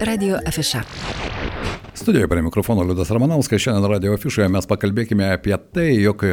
Radio Afiša. Studijoje prie mikrofono Liudas Ramanauskas, šiandien radio afišoje mes pakalbėkime apie tai, jog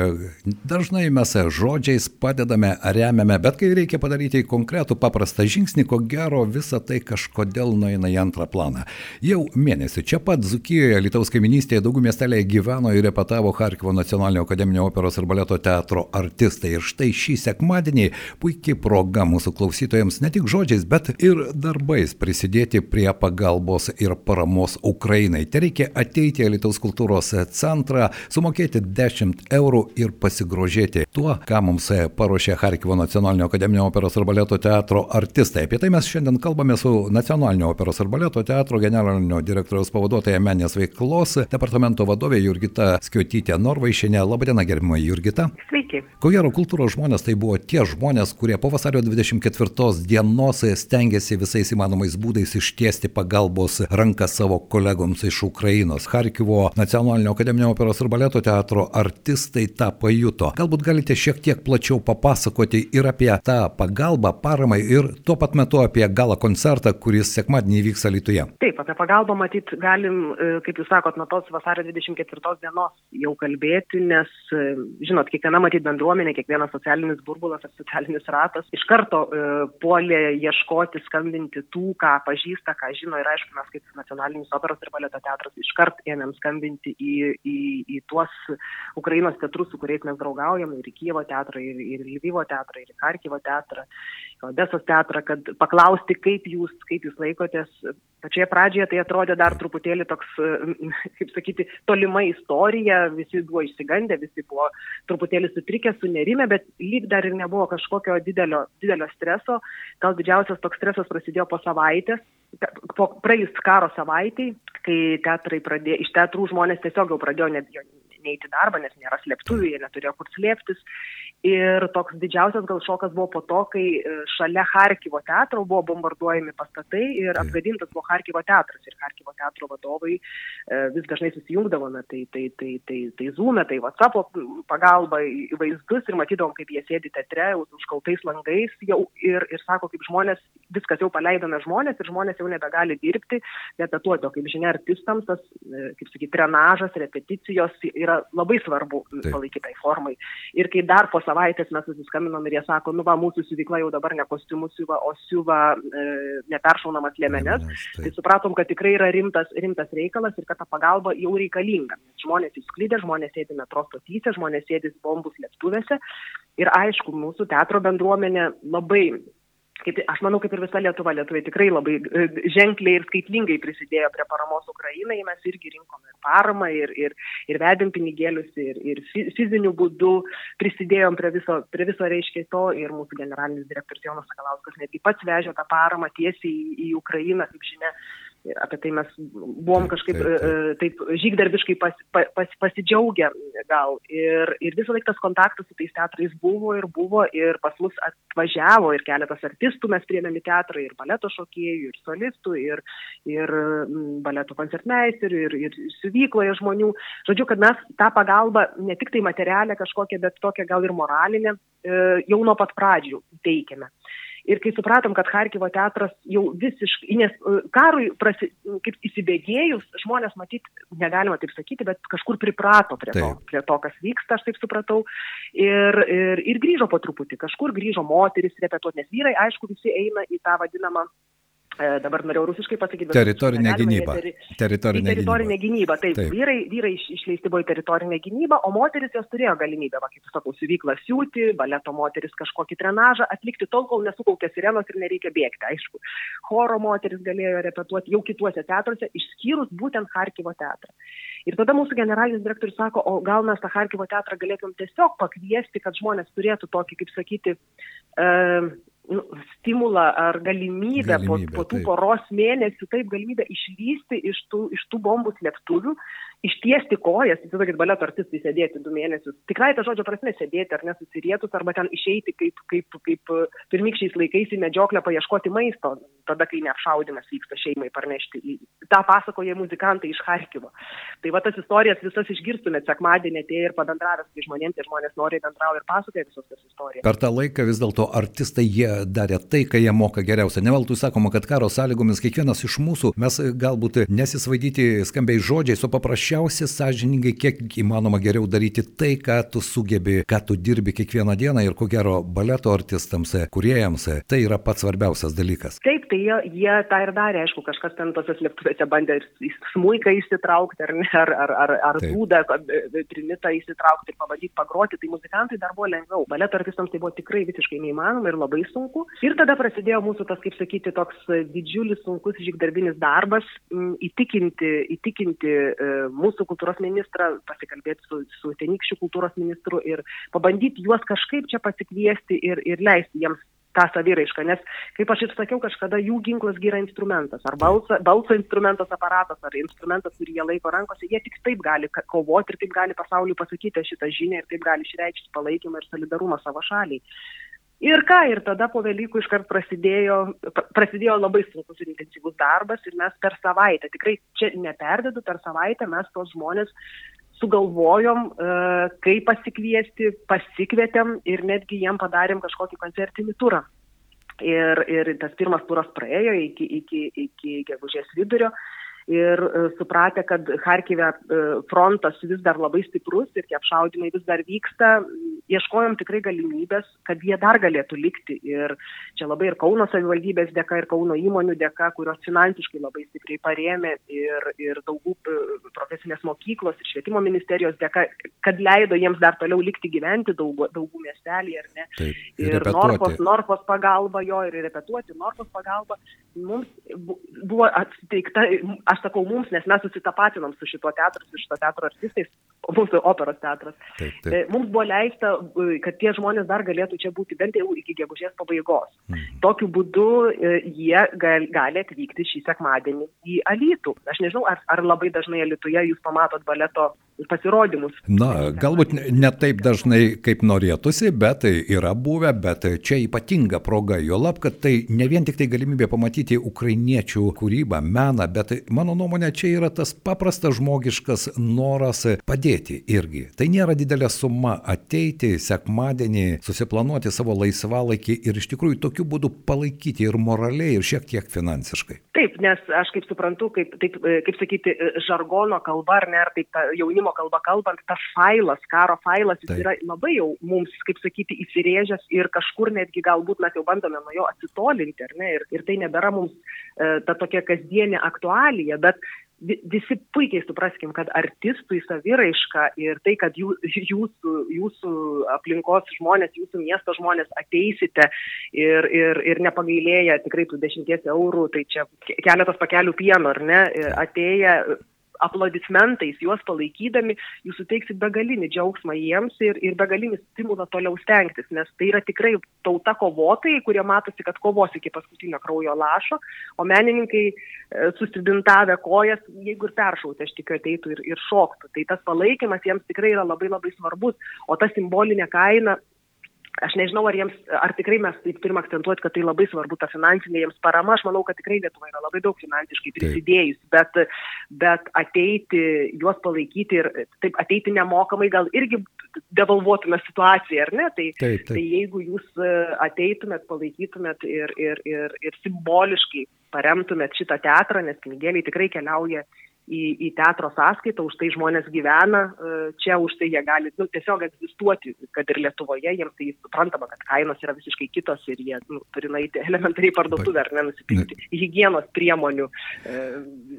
dažnai mes žodžiais padedame, remiame, bet kai reikia padaryti konkretų paprastą žingsnį, ko gero visa tai kažkodėl nueina į antrą planą. Jau mėnesį čia pat Zukijoje, Lietuvos kaiminystėje, daugų miestelėje gyveno ir repetavo Harkivo nacionalinio akademinio operos ir baleto teatro artistai. Ir štai šį sekmadienį puikiai proga mūsų klausytojams ne tik žodžiais, bet ir darbais prisidėti prie pagalbos ir paramos Ukrainai reikia ateiti į Lietuvos kultūros centrą, sumokėti 10 eurų ir pasigrožėti tuo, ką mums paruošė Harkivo nacionalinio akademinio operos ir baleto teatro artistai. Apie tai mes šiandien kalbame su nacionalinio operos ir baleto teatro generalinio direktoriaus pavaduotoja menės veiklos departamento vadovė Jurgita Skiotytė Norvaišinė. Labadiena, gerbima Jurgita. Sveiki. Ko gero, kultūros žmonės tai buvo tie žmonės, kurie po vasario 24 dienos stengiasi visais įmanomais būdais ištiesti pagalbos ranką savo kolegoms iš Ukrainos. Harkivo nacionalinio akademinio operos ir baleto teatro artistai tą pajuto. Galbūt galite šiek tiek plačiau papasakoti ir apie tą pagalbą, paramą ir tuo pat metu apie galą koncertą, kuris sekmadienį vyks Lietuvoje. Taip, apie pagalbą matyt galim, e, kaip jūs sakot, nuo tos vasario 24 dienos jau kalbėti, nes, e, žinot, kiekviena matyt bendruomenė, kiekvienas socialinis burbulas ar socialinis ratas iš karto e, puolė ieškoti, skambinti tų, ką pažįsta, ką žino ir aišku, mes kaip nacionalinis operos ir baleto teatras teatras iškart ėmėm skambinti į, į, į tuos Ukrainos teatrus, su kuriais mes draugaujam, ir į Kievo teatrą, ir, ir į Lyvyvo teatrą, ir į Karkivo teatrą, į Odesos teatrą, kad paklausti, kaip jūs, kaip jūs laikotės. Pačioje pradžioje tai atrodė dar truputėlį toks, kaip sakyti, tolima istorija, visi buvo išsigandę, visi buvo truputėlį sutrikę, sunerime, bet lyg dar ir nebuvo kažkokio didelio, didelio streso. Gal didžiausias toks stresas prasidėjo po savaitės, po praėjus karo savaitai, kai teatrai pradėjo, iš teatrų žmonės tiesiog jau pradėjo nebijo neiti darbą, nes nėra slėptuvių, jie neturėjo kur slėptis. Ir toks didžiausias gal šokas buvo po to, kai e, šalia Harkivo teatro buvo bombarduojami pastatai ir apgadintas buvo Harkivo teatras. Ir Harkivo teatro vadovai e, vis dažnai susijungdavome, tai, tai, tai, tai, tai Zoom, tai WhatsApp pagalba į vaizdus ir matydavom, kaip jie sėdi teatre, užkaltais langais jau ir, ir sako, kaip žmonės, viskas jau paleidome žmonės ir žmonės jau nebegali dirbti, repetuoti, o kaip žinia, artistams tas, e, kaip sakyti, trenažas, repeticijos yra labai svarbu palaikyti tai formai. Ir kai dar po savaitės mes susiskambinom ir jie sako, nu va, mūsų siuvykla jau dabar ne kostiumus siuva, o siuva e, neperšaunamas liemenes. Tai. tai supratom, kad tikrai yra rimtas, rimtas reikalas ir kad ta pagalba jau reikalinga. Žmonės įsklydė, žmonės sėdi metro stotyse, žmonės sėdi bombų slėptuvėse. Ir aišku, mūsų teatro bendruomenė labai kaip, aš manau, kaip ir visa Lietuva, Lietuvai tikrai labai e, ženkliai ir skaitlingai prisidėjo prie paramos Ukrainai, mes irgi rinkome ir paramą, ir, ir, ir vedėm pinigėlius, ir, ir fiziniu būdu prisidėjom prie viso, prie viso reiškia to, ir mūsų generalinis direktorius Jonas Sakalauskas netgi pats vežė tą paramą tiesiai į, į Ukrainą, kaip žinia, apie tai mes buvom kažkaip taip, taip. taip žygdarbiškai pas, pas, pasidžiaugę gal. Ir, ir visą laiką tas kontaktas su tais teatrais buvo ir buvo ir pas mus atvažiavo ir keletas artistų mes priėmėm į teatrą ir baleto šokėjų, ir solistų, ir, ir baleto koncertmeisterių, ir, ir siuvykloje žmonių. Žodžiu, kad mes tą pagalbą ne tik tai materialę kažkokią, bet tokią gal ir moralinę e, jau nuo pat pradžių teikiame. Ir kai supratom, kad Harkivo teatras jau visiškai, nes e, karui prasi, kaip įsibėgėjus, žmonės matyt, negalima taip sakyti, bet kažkur priprato prie to, prie to kas vyksta, aš taip supratau. Ir, ir, ir grįžo po truputį, kažkur grįžo moteris repetuoti, nes vyrai, aišku, visi eina į tą vadinamą dabar norėjau rusiškai pasakyti. Teritorinė gynyba. Teri... Teritorinė, teritorinė gynyba. Taip, taip. vyrai, vyrai išleisti buvo į teritorinę gynybą, o moteris jos turėjo galimybę, va, kaip sakau, siuvyklą siūti, baleto moteris kažkokį trenažą atlikti tol, kol nesukaukė sirenos ir nereikia bėgti, aišku. Choro moteris galėjo repetuoti jau kituose teatruose, išskyrus būtent Harkivo teatrą. Ir tada mūsų generalinis direktorius sako, o gal mes tą Harkivo teatrą galėtum tiesiog pakviesti, kad žmonės turėtų tokį, kaip sakyti, uh, nu, stimulą ar galimybę, galimybę po, po tų taip. poros mėnesių, taip galimybę išlysti iš tų, iš tų bombų slėptuvių ištiesti kojas, įsivaizduokit, baleto artistai sėdėti du mėnesius. Tikrai ta žodžio prasme sėdėti ar nesusirietus, arba ten išeiti kaip, kaip, kaip pirmykščiais laikais į medžioklę paieškoti maisto, tada, kai neapšaudimas vyksta šeimai parnešti. Ta pasakoja muzikantai iš Harkivo. Tai va tas istorijas visas išgirstumėt sekmadienį atėję ir pabendravęs su žmonėmis, tie žmonės nori bendrauti ir pasakoja visas tas istorijas. Per tą laiką vis dėlto artistai jie darė tai, ką jie moka geriausia. Neveltui sakoma, kad karo sąlygomis kiekvienas iš mūsų mes galbūt nesisvaidyti skambiai žodžiais, o paprasčiausiai sąžiningai, kiek įmanoma geriau daryti tai, ką tu sugebi, ką tu dirbi kiekvieną dieną ir ko gero baleto artistams, kuriejams, tai yra pats svarbiausias dalykas. Taip, tai jie, jie tą ir darė, aišku, kažkas ten tose slėptuvėse bandė ir smūką įsitraukti, ar, ne, ar, ar, ar, ar būdą, trimitą įsitraukti ir pabandyti pagroti, tai muzikantai dar buvo lengviau. Baleto artistams tai buvo tikrai visiškai neįmanoma ir labai sunku. Ir tada prasidėjo mūsų tas, kaip sakyti, toks didžiulis sunkus žygdarbinis darbas įtikinti, įtikinti e, mūsų kultūros ministrą, pasikalbėti su, su tenykščiu kultūros ministru ir pabandyti juos kažkaip čia pasikviesti ir, ir leisti jiems tą saviraišką, nes, kaip aš ir sakiau, kažkada jų ginklas yra instrumentas, ar balso, balso instrumentas aparatas, ar instrumentas, kurį jie laiko rankose, jie tik taip gali kovoti ir taip gali pasauliu pasakyti šitą žinią ir taip gali išreikšti palaikymą ir solidarumą savo šaliai. Ir ką, ir tada po Velykų iškart prasidėjo, prasidėjo labai sunkus ir intensyvus darbas ir mes per savaitę, tikrai čia neperdedu, per savaitę mes tos žmonės sugalvojom, e, kaip pasikviesti, pasikvietėm ir netgi jiem padarėm kažkokį koncertinį turą. Ir, ir tas pirmas turas praėjo iki, iki, iki gegužės vidurio ir e, supratę, kad Harkive e, frontas vis dar labai stiprus ir tie apšaudimai vis dar vyksta, ieškojom tikrai galimybės, kad jie dar galėtų likti. Ir čia labai ir Kauno savivaldybės dėka, ir Kauno įmonių dėka, kurios finansiškai labai stipriai parėmė ir, ir daugų e, profesinės mokyklos ir švietimo ministerijos dėka, kad leido jiems dar toliau likti gyventi daugų, daugų miestelį, ar ne. Taip, ir ir Norfos, Norfos pagalba jo ir repetuoti, Norfos pagalba mums buvo atsteigta, aš sakau mums, nes mes susitapatinom su šito teatru, su šito teatro artistais, mūsų operos teatras. Taip, taip. E, mums buvo leista, e, kad tie žmonės dar galėtų čia būti bent jau iki gegužės pabaigos. Mhm. Tokiu būdu e, jie gal, gali atvykti šį sekmadienį į Alytų. Aš nežinau, ar, ar labai dažnai Alytuje jūs pamatot baleto pasirodymus. Na, galbūt ne taip dažnai, kaip norėtųsi, bet tai yra buvę, bet čia ypatinga proga, jo lab, kad tai ne vien tik tai galimybė pamatyti ukrainiečių kūrybą, meną, bet mano nuomonė čia yra tas paprastas žmogiškas noras padėti irgi. Tai nėra didelė suma ateiti sekmadienį, susiplanuoti savo laisvalaikį ir iš tikrųjų tokiu būdu palaikyti ir moraliai, ir šiek tiek finansiškai. Taip, nes aš kaip suprantu, kaip, taip, kaip sakyti, žargono kalba, ar ne, ar taip jaunimo jaunimo kalba kalbant, tas failas, karo failas, jis Taip. yra labai jau mums, kaip sakyti, įsirėžęs ir kažkur netgi galbūt mes jau bandome nuo jo atsitolinti, ar ne, ir, ir tai nebėra mums e, ta tokia kasdienė aktualija, bet visi puikiai supraskim, kad artistui saviraiška ir tai, kad jūs, jūsų, jūsų aplinkos žmonės, jūsų miesto žmonės ateisite ir, ir, ir nepagailėję tikrai tų dešimties eurų, tai čia keletas pakelių pieno, ar ne, atėję aplodismentais, juos palaikydami, jūs suteiksit begalinį džiaugsmą jiems ir, ir begalinį stimulą toliau stengtis, nes tai yra tikrai tauta kovotojai, kurie matosi, kad kovos iki paskutinio kraujo lašo, o menininkai e, susidintavę kojas, jeigu ir peršauti, aš tikiu, ateitų ir, ir šoktų. Tai tas palaikymas jiems tikrai yra labai labai svarbus, o ta simbolinė kaina aš nežinau, ar, jiems, ar tikrai mes taip turim akcentuoti, kad tai labai svarbu, ta finansinė jiems parama, aš manau, kad tikrai Lietuva yra labai daug finansiškai prisidėjus, bet, bet ateiti, juos palaikyti ir taip ateiti nemokamai gal irgi devalvuotume situaciją, ar ne? Tai, taip, taip. tai jeigu jūs ateitumėt, palaikytumėt ir, ir, ir, ir simboliškai paremtumėt šitą teatrą, nes pinigėliai tikrai keliauja į, į teatro sąskaitą, už tai žmonės gyvena, e, čia už tai jie gali nu, tiesiog egzistuoti, kad ir Lietuvoje jiems tai suprantama, kad kainos yra visiškai kitos ir jie nu, turi naiti elementariai parduotuvę ar nenusipirkti hygienos priemonių e,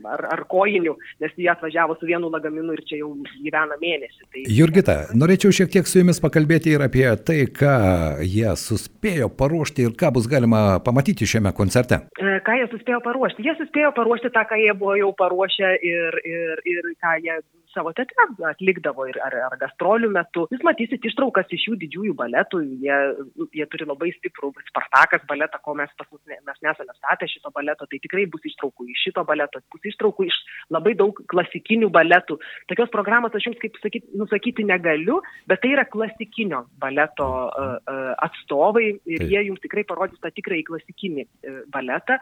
ar, ar kojinių, nes jie atvažiavo su vienu lagaminu ir čia jau gyvena mėnesį. Tai... Jurgita, norėčiau šiek tiek su jumis pakalbėti ir apie tai, ką jie suspėjo paruošti ir ką bus galima pamatyti šiame koncerte. E, ką jie suspėjo paruošti? Jie suspėjo paruošti tą, ką jie buvo jau paruošę ir ir, ir, ir ką jie savo teatre atlikdavo ir ar, ar gastrolių metu. Jūs matysit ištraukas iš jų didžiųjų baletų, jie, jie turi labai stiprų Spartakas baletą, ko mes pas mus ne, mes nesame statę šito baleto, tai tikrai bus ištraukų iš šito baleto, bus ištraukų iš labai daug klasikinių baletų. Tokios programos aš jums, kaip sakyti, nusakyti negaliu, bet tai yra klasikinio baleto uh, uh, atstovai ir jie jums tikrai parodys tą tikrąjį klasikinį uh, baletą.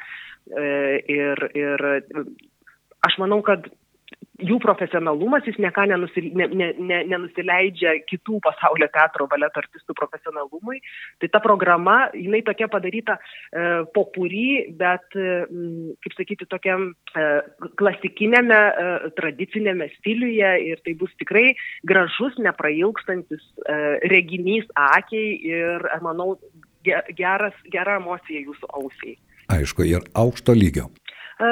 Uh, ir, ir aš manau, kad jų profesionalumas, jis neką nenusil, ne, ne, ne, nenusileidžia kitų pasaulio teatro baleto artistų profesionalumui. Tai ta programa, jinai tokia padaryta e, popurį, bet, e, kaip sakyti, tokiam e, klasikinėme, e, tradicinėme stiliuje ir tai bus tikrai gražus, neprailgstantis e, reginys akiai ir, manau, geras, gera emocija jūsų ausiai. Aišku, ir aukšto lygio. E,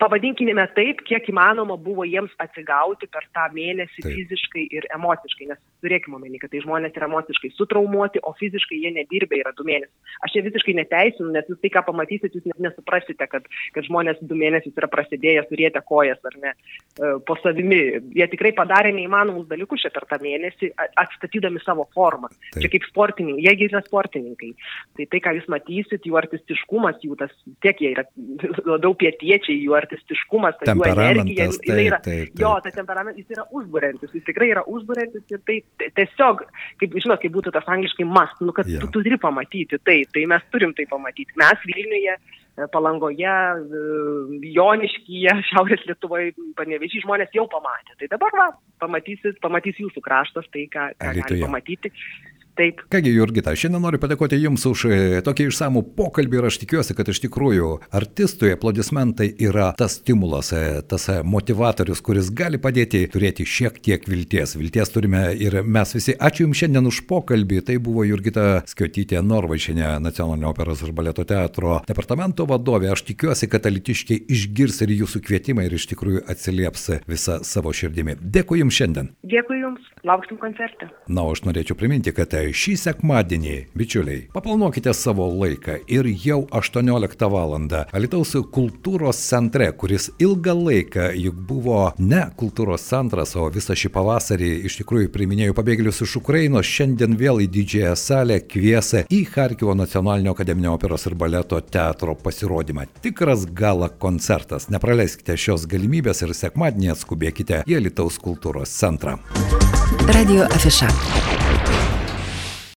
pavadinkime taip, kiek įmanoma buvo jiems atsigauti per tą mėnesį taip. fiziškai ir emociškai, nes turėkime omeny, kad tai žmonės yra emociškai sutraumuoti, o fiziškai jie nedirbė yra du mėnesius. Aš čia visiškai neteisinu, nes jūs tai, ką pamatysit, jūs net nesuprasite, kad, kad žmonės du mėnesius yra prasidėję turėti kojas ar ne e, po savimi. Jie tikrai padarė neįmanomus dalykus čia per tą mėnesį, atstatydami savo formą. Taip. Čia kaip sportininkai, jiegi yra sportininkai. Tai tai, ką jūs matysit, jų artistiškumas, jų tas, tiek jie yra labiau pietiečiai, jų artistiškumas, tai jų energija, taip, yra, taip, taip. jo, tas temperamentas, jis yra užburiantis, jis tikrai yra užburiantis ir tai tiesiog, kaip žinot, kaip būtų tas angliškai must, nu, kad yeah. tu turi pamatyti tai, tai mes turim tai pamatyti. Mes Vilniuje, e, Palangoje, e, Joniškyje, Šiaurės Lietuvoje, panevežiai žmonės jau pamatė. Tai dabar va, pamatysit, pamatys jūsų kraštas tai, ką, ką gali pamatyti. Taip. Kągi, Jurgita, šiandien noriu padėkoti Jums už e, tokį išsamų pokalbį ir aš tikiuosi, kad iš tikrųjų artistui aplodismentai yra tas stimulas, e, tas e, motivatorius, kuris gali padėti turėti šiek tiek vilties. Vilties turime ir mes visi. Ačiū Jums šiandien už pokalbį. Tai buvo Jurgita Skiotytė Norvaišinė, Nacionalinio operos ir baleto teatro departamento vadovė. Aš tikiuosi, kad alitiškiai išgirs ir Jūsų kvietimą ir iš tikrųjų atsilieps visą savo širdimi. Dėkui Jums šiandien. Dėkui Jums. Lauksim koncertą. Na, aš norėčiau priminti, kad šį sekmadienį, bičiuliai, paplanuokite savo laiką ir jau 18 val. Alitaus kultūros centre, kuris ilgą laiką juk buvo ne kultūros centras, o visą šį pavasarį iš tikrųjų priminėjau pabėgėlius iš Ukrainos, šiandien vėl į didžiąją salę kviesa į Harkivo nacionalinio akademinio operos ir baleto teatro pasirodymą. Tikras gala koncertas. Nepraleiskite šios galimybės ir sekmadienį atskubėkite į Alitaus kultūros centrą. Radio Afiša.